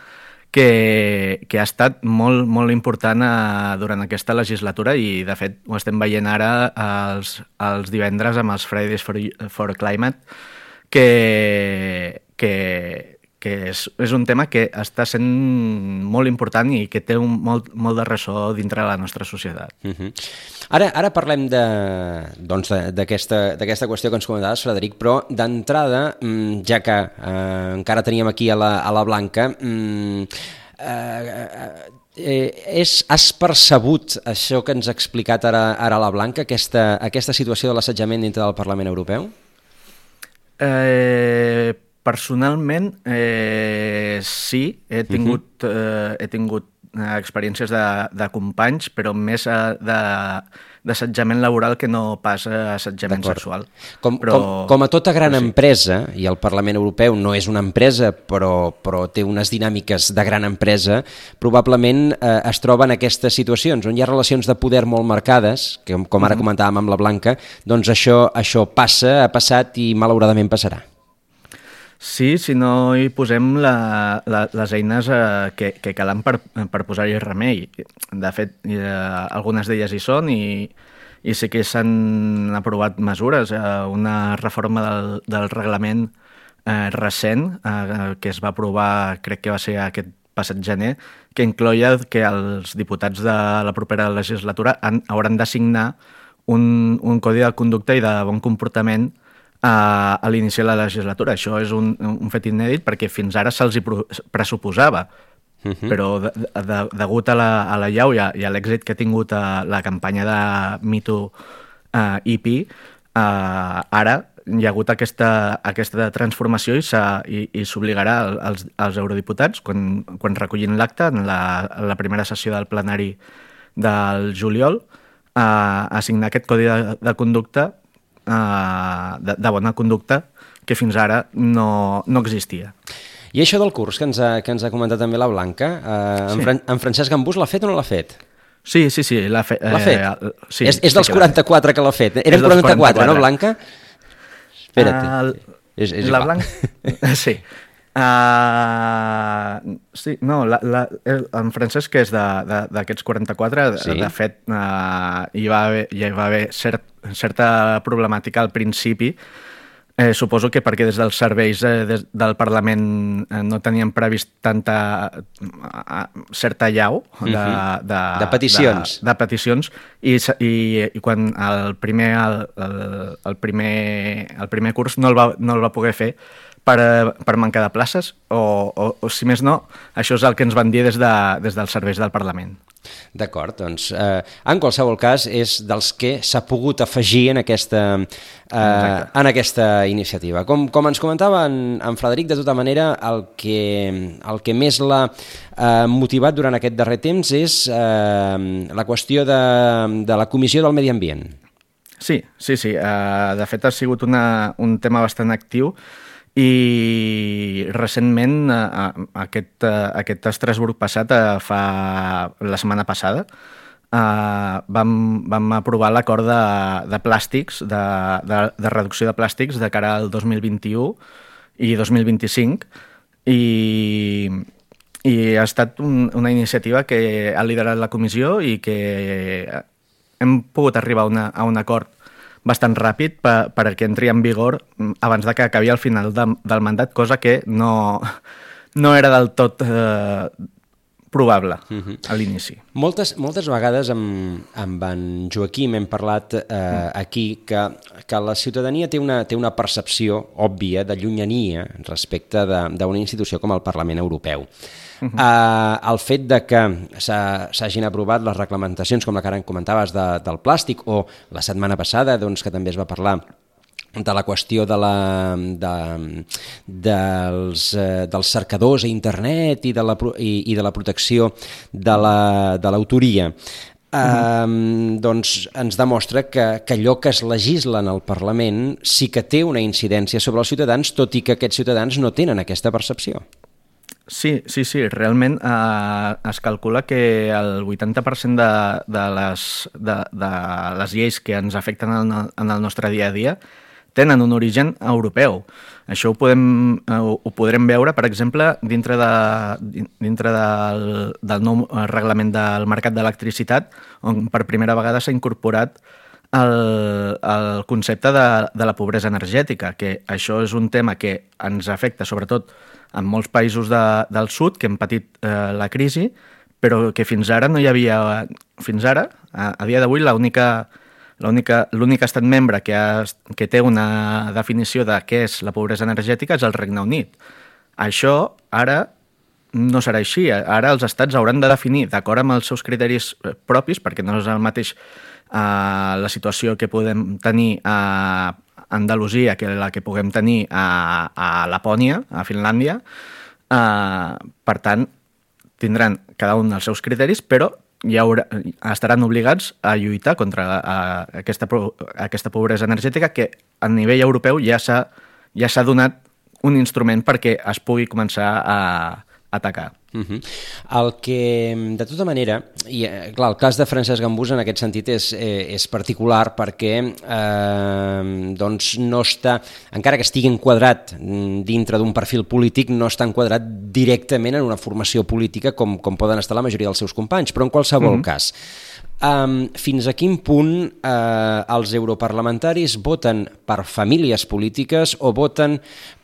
que, que ha estat molt, molt important eh, durant aquesta legislatura i, de fet, ho estem veient ara els, els divendres amb els Fridays for, for Climate, que, que, que és, és un tema que està sent molt important i que té un, molt, molt de ressò dintre de la nostra societat. Uh -huh. Ara, ara parlem d'aquesta doncs, qüestió que ens comentaves, Frederic, però d'entrada, mm, ja que eh, encara teníem aquí a la, a la Blanca, mm, eh, eh, és, has percebut això que ens ha explicat ara, ara la Blanca, aquesta, aquesta situació de l'assetjament dintre del Parlament Europeu? Eh Personalment, eh, sí, he tingut, uh -huh. eh, he tingut eh, experiències de, de companys, però més eh, d'assetjament laboral que no pas assetjament sexual. Com, però... com, com a tota gran sí. empresa, i el Parlament Europeu no és una empresa, però, però té unes dinàmiques de gran empresa, probablement eh, es troba en aquestes situacions on hi ha relacions de poder molt marcades, que com ara uh -huh. comentàvem amb la Blanca, doncs això, això passa, ha passat i malauradament passarà. Sí, si no hi posem la, la, les eines eh, que, que calen per, per posar-hi remei. De fet, eh, algunes d'elles hi són i, i sí que s'han aprovat mesures. Eh, una reforma del, del reglament eh, recent eh, que es va aprovar, crec que va ser aquest passat gener, que incloia que els diputats de la propera legislatura han, hauran de signar un, un codi de conducta i de bon comportament a, a l'inici de la legislatura. Això és un, un fet inèdit perquè fins ara se'ls hi pressuposava, uh mhm. -huh. però de, de, degut a la, a la llau i a, i a l'èxit que ha tingut a la campanya de MeToo uh, IP, uh, ara hi ha hagut aquesta, aquesta transformació i s'obligarà als, als eurodiputats, quan, quan recollin l'acte en, la, en la primera sessió del plenari del juliol, a, a signar aquest codi de, de conducta eh, de, de bona conducta que fins ara no, no existia. I això del curs que ens ha, que ens ha comentat també la Blanca, eh, sí. en, Fran en Francesc Gambús l'ha fet o no l'ha fet? Sí, sí, sí, l'ha fe eh, fet. Eh, sí, és, és dels sí 44 que l'ha fet. Eren 44, 44, no, Blanca? Espera't. Uh, és, és la Blanca... sí. Uh, sí, no, la, la, el, en Francesc és d'aquests 44, sí. de, de fet uh, hi, va haver, hi va haver cert, certa problemàtica al principi, Eh, suposo que perquè des dels serveis eh, des del Parlament eh, no tenien previst tanta eh, certa llau de, de, de peticions, de, de peticions. I, i, i quan el primer, el, el, el, primer, el primer curs no el va, no el va poder fer per, per mancar de places o, o, o, si més no, això és el que ens van dir des, de, des dels serveis del Parlament. D'acord, doncs eh, en qualsevol cas és dels que s'ha pogut afegir en aquesta, eh, en aquesta iniciativa. Com, com ens comentava en, en Frederic, de tota manera, el que, el que més l'ha eh, motivat durant aquest darrer temps és eh, la qüestió de, de la Comissió del Medi Ambient. Sí, sí, sí. Uh, de fet, ha sigut una, un tema bastant actiu i recentment aquest, aquest Estrasburg passat fa la setmana passada Uh, vam, vam aprovar l'acord de, de plàstics, de, de, de reducció de plàstics de cara al 2021 i 2025 i, i ha estat un, una iniciativa que ha liderat la comissió i que hem pogut arribar una, a un acord bastant ràpid per, perquè entri en vigor abans de que acabi al final de, del mandat, cosa que no, no era del tot eh, probable uh -huh. a l'inici. Moltes, moltes vegades amb, amb en Joaquim hem parlat eh, uh. aquí que, que la ciutadania té una, té una percepció òbvia de llunyania respecte d'una institució com el Parlament Europeu. Uh -huh. uh, el fet de que s'hagin aprovat les reglamentacions, com la que ara comentaves, de, del plàstic, o la setmana passada, doncs, que també es va parlar de la qüestió de la, de, dels, eh, dels cercadors a internet i de la, i, i de la protecció de l'autoria. La, Uh -huh. um, doncs ens demostra que, que allò que es legisla en el Parlament sí que té una incidència sobre els ciutadans, tot i que aquests ciutadans no tenen aquesta percepció. Sí, sí, sí. Realment eh, es calcula que el 80% de, de, les, de, de les lleis que ens afecten en el, en el nostre dia a dia tenen un origen europeu. Això ho, podem, eh, ho podrem veure, per exemple, dintre, de, dintre del, del nou reglament del mercat d'electricitat, on per primera vegada s'ha incorporat el, el concepte de, de la pobresa energètica, que això és un tema que ens afecta sobretot en molts països de, del sud que han patit eh, la crisi, però que fins ara no hi havia... Fins ara, a, a dia d'avui, l'única L'únic estat membre que, ha, que té una definició de què és la pobresa energètica és el Regne Unit. Això ara no serà així. Ara els estats hauran de definir, d'acord amb els seus criteris eh, propis, perquè no és el mateix eh, la situació que podem tenir a Andalusia que la que puguem tenir a, a Lapònia, a Finlàndia. Eh, per tant, tindran cada un els seus criteris, però hi haurà, estaran obligats a lluitar contra a, a aquesta, aquesta pobresa energètica que a nivell europeu ja s'ha ja donat un instrument perquè es pugui començar a, atacar. Uh -huh. El que, de tota manera, i eh, clar, el cas de Francesc Gambús en aquest sentit és, eh, és particular perquè eh, doncs no està, encara que estigui enquadrat dintre d'un perfil polític, no està enquadrat directament en una formació política com, com poden estar la majoria dels seus companys, però en qualsevol uh -huh. cas, Um, fins a quin punt uh, els europarlamentaris voten per famílies polítiques o voten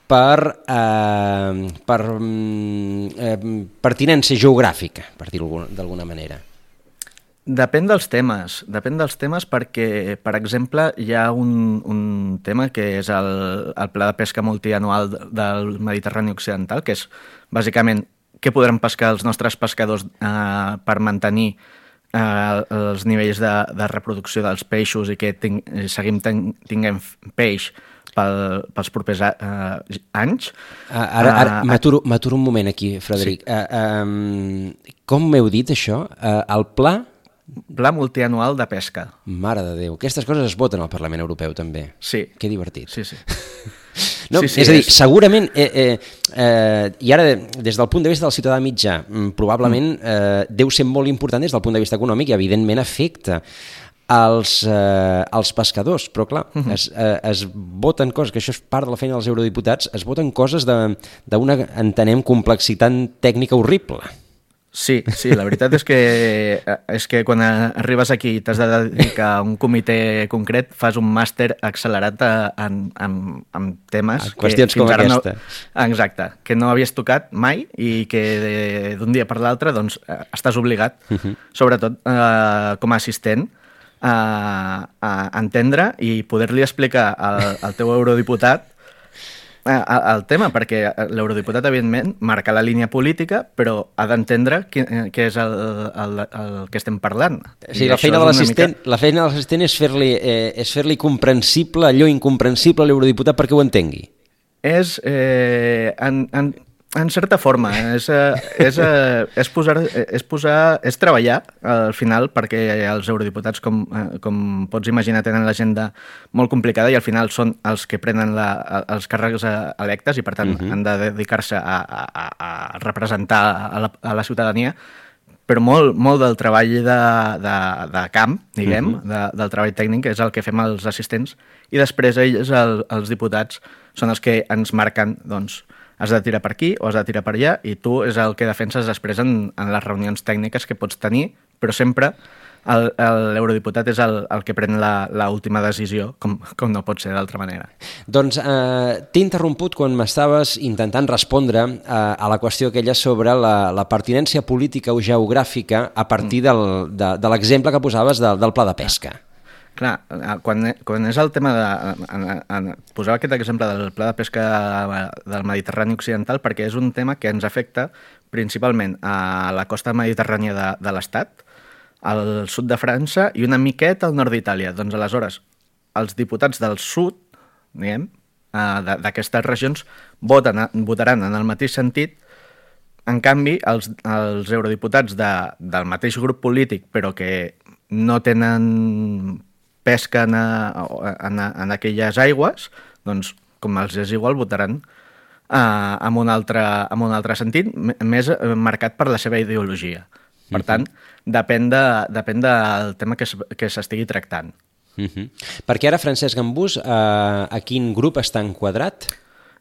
per, eh, per mm, eh, pertinència geogràfica, per dir-ho d'alguna manera. Depèn dels temes, depèn dels temes perquè, per exemple, hi ha un, un tema que és el, el pla de pesca multianual del Mediterrani Occidental, que és bàsicament què podran pescar els nostres pescadors eh, per mantenir eh, els nivells de, de reproducció dels peixos i que ting, seguim ten, tinguem peix pel, pels propers uh, anys. Uh, ara ara uh, m'aturo un moment aquí, Frederic. Sí. Uh, um, com m'heu dit això? Uh, el pla... Pla multianual de pesca. Mare de Déu. Aquestes coses es voten al Parlament Europeu, també. Sí. Que divertit. Sí, sí. No, sí, sí, és a dir, és... segurament, eh, eh, eh, i ara des del punt de vista del ciutadà mitjà, mm, probablement mm. eh, deu ser molt important des del punt de vista econòmic i evidentment afecta als, eh, als pescadors, però clar, uh mhm. -huh. es, eh, es voten coses, que això és part de la feina dels eurodiputats, es voten coses d'una, entenem, complexitat tècnica horrible. Sí, sí, la veritat és que, és que quan arribes aquí i t'has de dedicar a un comitè concret, fas un màster accelerat en, en, en temes... A qüestions que com aquesta. No, exacte, que no havies tocat mai i que d'un dia per l'altre doncs, estàs obligat, uh mhm. -huh. sobretot eh, com a assistent, a, a entendre i poder-li explicar al, al teu eurodiputat el tema, perquè l'eurodiputat, evidentment, marca la línia política, però ha d'entendre què, què és el, el, el que estem parlant. Sí, la feina, de l'assistent mica... la feina de l'assistent és fer-li eh, és fer comprensible allò incomprensible a l'eurodiputat perquè ho entengui. És, eh, en, en, en certa forma, és, eh, és, eh, és, posar, és, posar, és treballar al final perquè els eurodiputats, com, eh, com pots imaginar, tenen l'agenda molt complicada i al final són els que prenen la, els càrrecs electes i per tant uh mhm. -huh. han de dedicar-se a, a, a representar a la, a la ciutadania però molt, molt del treball de, de, de camp, diguem, uh mhm. -huh. de, del treball tècnic, és el que fem els assistents, i després ells, el, els diputats, són els que ens marquen, doncs, has de tirar per aquí o has de tirar per allà i tu és el que defenses després en, en les reunions tècniques que pots tenir, però sempre l'eurodiputat és el, el que pren la, la última decisió, com, com no pot ser d'altra manera. Doncs eh, t'he interromput quan m'estaves intentant respondre eh, a la qüestió aquella sobre la, la pertinència política o geogràfica a partir del, de, de l'exemple que posaves del, del pla de pesca. Clar, quan, quan és el tema de... En, en, posava aquest exemple del pla de pesca del Mediterrani Occidental perquè és un tema que ens afecta principalment a la costa mediterrània de, de l'Estat, al sud de França i una miqueta al nord d'Itàlia. Doncs aleshores, els diputats del sud, diguem, d'aquestes regions, voten, votaran en el mateix sentit en canvi, els, els eurodiputats de, del mateix grup polític, però que no tenen pesca en, a, en, a, en aquelles aigües, doncs, com els és igual, votaran uh, amb, un altre, amb un altre sentit, més eh, marcat per la seva ideologia. Per tant, depèn, de, depèn del tema que, es- que s'estigui tractant. Uh -huh. Perquè ara Francesc Gambús, eh, a quin grup està enquadrat?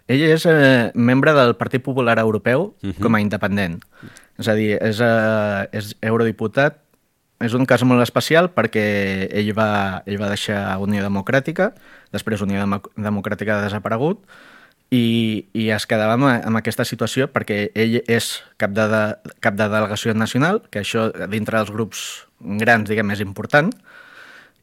Ell és eh, membre del Partit Popular Europeu uh -huh. com a independent. És a dir, és, eh, és eurodiputat. És un cas molt especial perquè ell va, ell va deixar Unió Democràtica, després Unió Demo Democràtica ha desaparegut, i, i es quedava amb, amb aquesta situació perquè ell és cap de, de, cap de delegació nacional, que això dintre dels grups grans, diguem, és important,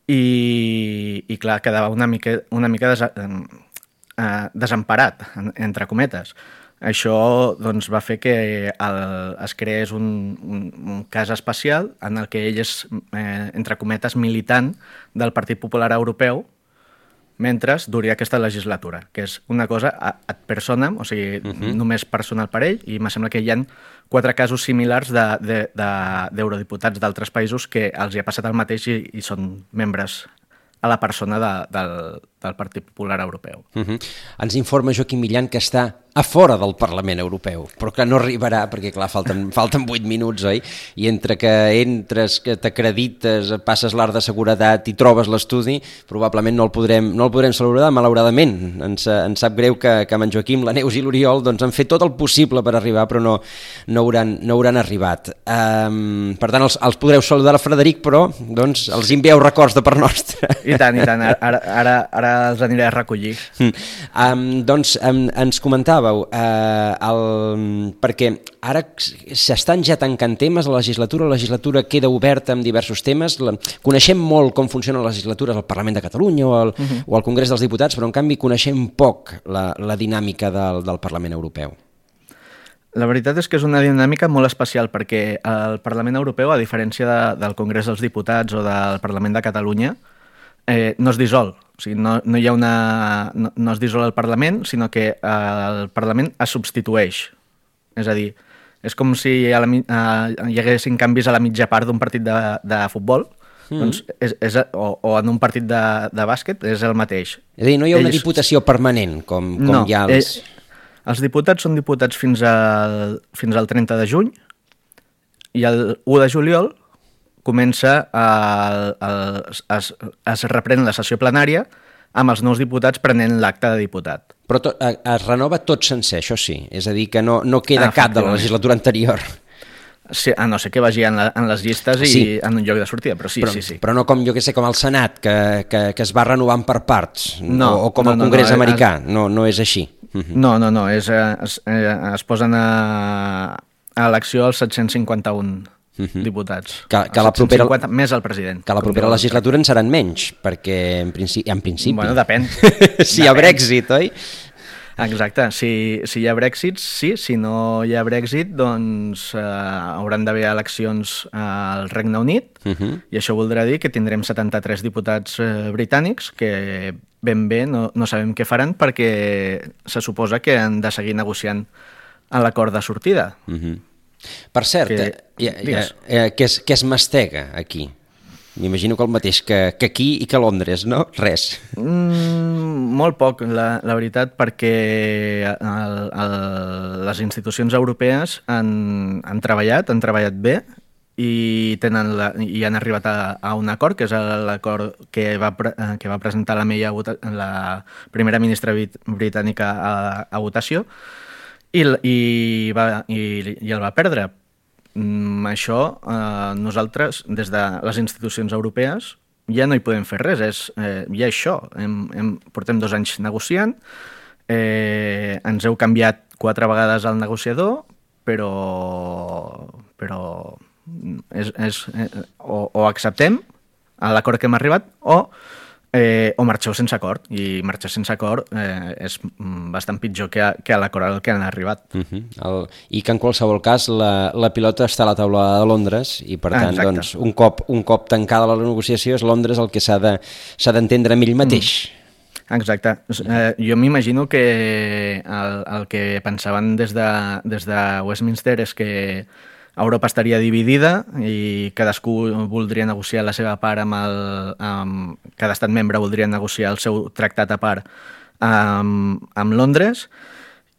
i, i clar, quedava una mica, una mica des, eh, desemparat, en, entre cometes. Això doncs, va fer que el, es creés un, un, un cas especial en el que ell és, eh, entre cometes, militant del Partit Popular Europeu mentre duri aquesta legislatura, que és una cosa ad personam, o sigui, uh -huh. només personal per ell, i me sembla que hi han quatre casos similars d'eurodiputats de, de, de, d'altres països que els hi ha passat el mateix i, i són membres a la persona de, del, del Partit Popular Europeu. Uh -huh. Ens informa Joaquim Millan que està a fora del Parlament Europeu, però que no arribarà perquè, clar, falten, falten 8 minuts, oi? I entre que entres, que t'acredites, passes l'art de seguretat i trobes l'estudi, probablement no el podrem, no el podrem saludar, malauradament. Ens, ens sap greu que, que amb en Joaquim, la Neus i l'Oriol doncs, han fet tot el possible per arribar, però no, no, hauran, no hauran arribat. Um, per tant, els, els podreu saludar a Frederic, però doncs, els envieu records de part nostra. I tant, i tant, ara, ara, ara els aniré a recollir. Um, doncs um, ens comentàveu, uh, el, perquè ara s'estan ja tancant temes, la legislatura, la legislatura queda oberta amb diversos temes, la, coneixem molt com funcionen les legislatures al Parlament de Catalunya o al, uh -huh. o al Congrés dels Diputats, però en canvi coneixem poc la, la dinàmica del, del Parlament Europeu. La veritat és que és una dinàmica molt especial perquè el Parlament Europeu, a diferència de, del Congrés dels Diputats o del Parlament de Catalunya, eh, no es dissol. O sigui, no, no hi ha una... No, no es dissol el Parlament, sinó que eh, el Parlament es substitueix. És a dir, és com si a la, eh, hi haguessin canvis a la mitja part d'un partit de, de futbol, mm. doncs és, és, o, o en un partit de, de bàsquet, és el mateix. És a dir, no hi ha una Ells- diputació permanent, com, com no, hi ha els... eh, els diputats són diputats fins al, fins al 30 de juny i el 1 de juliol comença el, el, es, es reprèn la sessió plenària amb els nous diputats prenent l'acte de diputat. Però to, es renova tot sencer, això sí. És a dir, que no, no queda cap de la legislatura anterior. Sí, a no ser que vagi en, la, en les llistes i Sí. en un lloc de sortida, però sí, però, sí, sí. però no com, jo que sé, com el Senat, que, que, que es va renovant per parts, No, o, o com no, el no, Congrés no, eh, americà, no, no és així. Mhm. No, no, no, és, eh, es, eh, es posen a, a elecció els 751 diputats. Mhm. Que- que la propera- 750 més el president. Que la propera legislatura en seran menys, perquè en principi... En principi. Bueno, depèn. si hi ha Depèn. Brexit, oi? Exacte, si, si hi ha Brexit, sí, si no hi ha Brexit, doncs eh, hauran d'haver eleccions al Regne Unit, Uh -huh. i això voldrà dir que tindrem 73 diputats eh, britànics que ben bé no, no sabem què faran perquè se suposa que han de seguir negociant l'acord de sortida. Uh -huh. Per cert, Que- eh, eh, eh, què, es, què es mastega aquí? M'imagino que el mateix que, que aquí i que a Londres, no? Res. Mm, molt poc, la, la veritat, perquè el, el, les institucions europees han, han treballat, han treballat bé i, tenen la, i han arribat a, a un acord, que és l'acord que, va, pre- eh, que va presentar la May a vota, la primera ministra brit- britànica a, a votació i, i, va, i, i el va perdre. Mm, això eh, nosaltres, des de les institucions europees, ja no hi podem fer res, és, eh, ja això. Hem, hem, portem dos anys negociant, eh, ens heu canviat quatre vegades el negociador, però, però és, és, eh, o, o acceptem l'acord que hem arribat o, eh, o marxeu sense acord i marxar sense acord eh, és mm, bastant pitjor que, a- que a l'acord al que han arribat. Uh -huh. el, I que en qualsevol cas la, la pilota està a la taula de Londres i per Ah, tant exacte. doncs, un, cop, un cop tancada la negociació és Londres el que s'ha de- d'entendre amb ell mateix. Exacte. Eh, jo m'imagino que el, el que pensaven des de, des de Westminster és que Europa estaria dividida i cadascú voldria negociar la seva part amb el... Amb, cada estat membre voldria negociar el seu tractat a part amb, amb Londres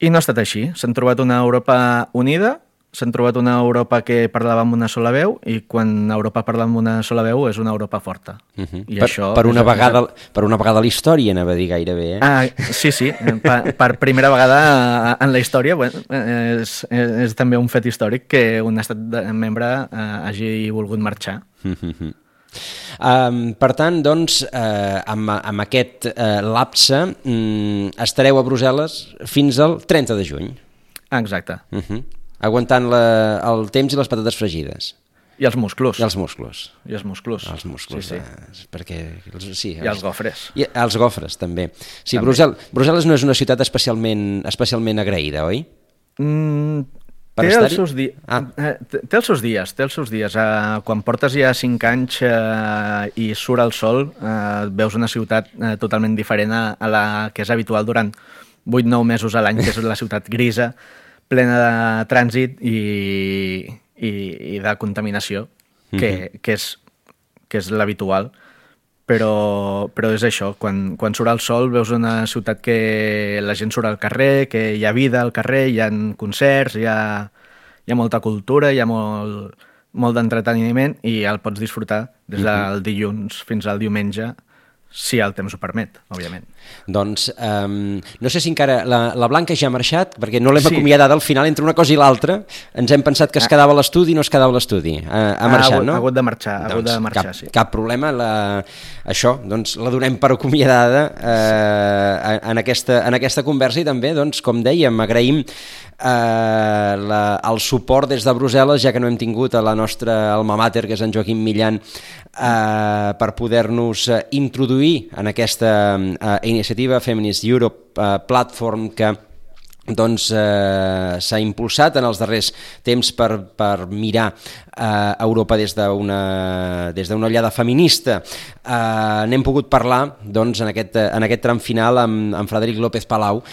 i no ha estat així. S'han trobat una Europa unida, s'han trobat una Europa que parlava amb una sola veu i quan Europa parla amb una sola veu és una Europa forta. Uh -huh. I per, això per, una vegada, per una vegada a la història, anava a dir gairebé. Eh? Ah, sí, sí, per, per primera vegada en la història bueno, és, és, és també un fet històric que un estat de, membre eh, hagi volgut marxar. Um, per tant, doncs, eh, amb, amb aquest eh, lapse mm, estareu a Brussel·les fins al 30 de juny, Exacte. uh -huh. Aguantant la, el temps i les patates fregides. I els musclos. I els musclos. I els musclos. Els musclos, Sí, sí. eh, perquè... els- Sí, I els gofres. I els gofres, també. Sí, També. Brussel, Brussel·les no és una ciutat especialment, especialment agraïda, oi? Mm, Per té, els seus di... Ah. eh, té, té els seus dies, té els seus dies. Eh, quan portes ja 5 anys eh, i surt el sol, eh, veus una ciutat eh, totalment diferent a, a la que és habitual durant 8-9 mesos a l'any, que és la ciutat grisa, plena de trànsit i, i, i de contaminació, que, que és, que és l'habitual. Però, però és això, quan, quan surt el sol veus una ciutat que la gent surt al carrer, que hi ha vida al carrer, hi ha concerts, hi ha, hi ha molta cultura, hi ha molt, molt d'entreteniment i el pots disfrutar des del dilluns fins al diumenge, si el temps ho permet, òbviament. Doncs um, no sé si encara la, la Blanca ja ha marxat, perquè no l'hem Sí. acomiadat al final entre una cosa i l'altra. Ens hem pensat que es quedava a l'estudi i no es quedava a l'estudi. Ha, ha marxat, ha, hagut- no? Ha hagut de marxar, ha hagut de marxar, cap, sí. cap problema. La, això, doncs, la donem per acomiadada eh, en, aquesta, en aquesta conversa i també, doncs, com dèiem, agraïm eh, la, el suport des de Brussel·les, ja que no hem tingut a la nostra alma mater, que és en Joaquim Millan, eh, per poder-nos eh, introduir en aquesta eh, iniciativa Feminist Europe eh, Platform que doncs eh, s'ha impulsat en els darrers temps per, per mirar eh, Europa des d'una des d'una ullada feminista. Eh, N'hem pogut parlar doncs, en, aquest, en aquest tram final amb, amb Frederic López Palau,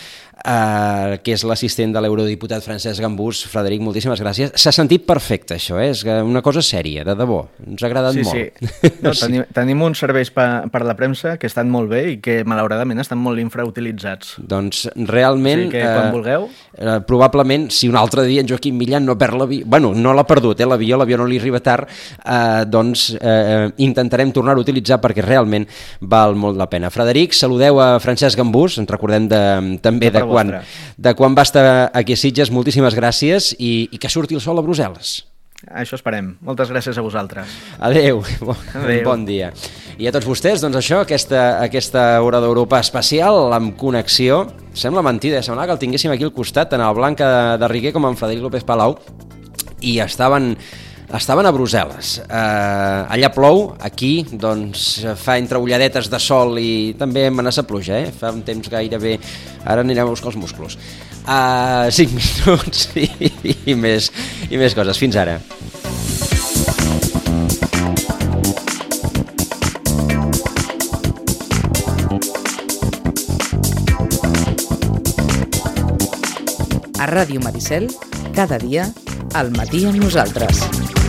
eh, que és l'assistent de l'eurodiputat Francesc Gambús. Frederic, moltíssimes gràcies. S'ha sentit perfecte, això, eh? és una cosa sèria, de debò. Ens ha agradat Sí, molt. sí. No, tenim, tenim uns serveis per, per la premsa que estan molt bé i que malauradament estan molt infrautilitzats. Doncs realment... Sí, que quan vulgueu. Eh, probablement, si un altre dia en Joaquim Millan no perd l'avió, bueno, no l'ha perdut, eh, l'avió, l'avió no li arriba tard, eh, doncs eh, intentarem tornar-ho a utilitzar perquè realment val molt la pena. Frederic, saludeu a Francesc Gambús, ens recordem de, també De de quan, de quan va estar aquí a Sitges, moltíssimes gràcies i, i que surti el sol a Brussel·les. Això esperem. Moltes gràcies a vosaltres. Adeu, bon, Adéu. bon dia. I a tots vostès, doncs això, aquesta, aquesta hora d'Europa especial amb connexió, sembla mentida, eh? semblava que el tinguéssim aquí al costat, tant el Blanca de, de Riguer com en Frederic López Palau, i estaven, estaven a Brussel·les. Eh, allà plou, aquí doncs fa entre ulladetes de sol i també amenaça pluja, eh? fa un temps gairebé... Ara anirem a buscar els musclos. Uh, 5 minuts i, i, més, i més coses. Fins ara. A Ràdio Maricel, cada dia, al matí amb nosaltres.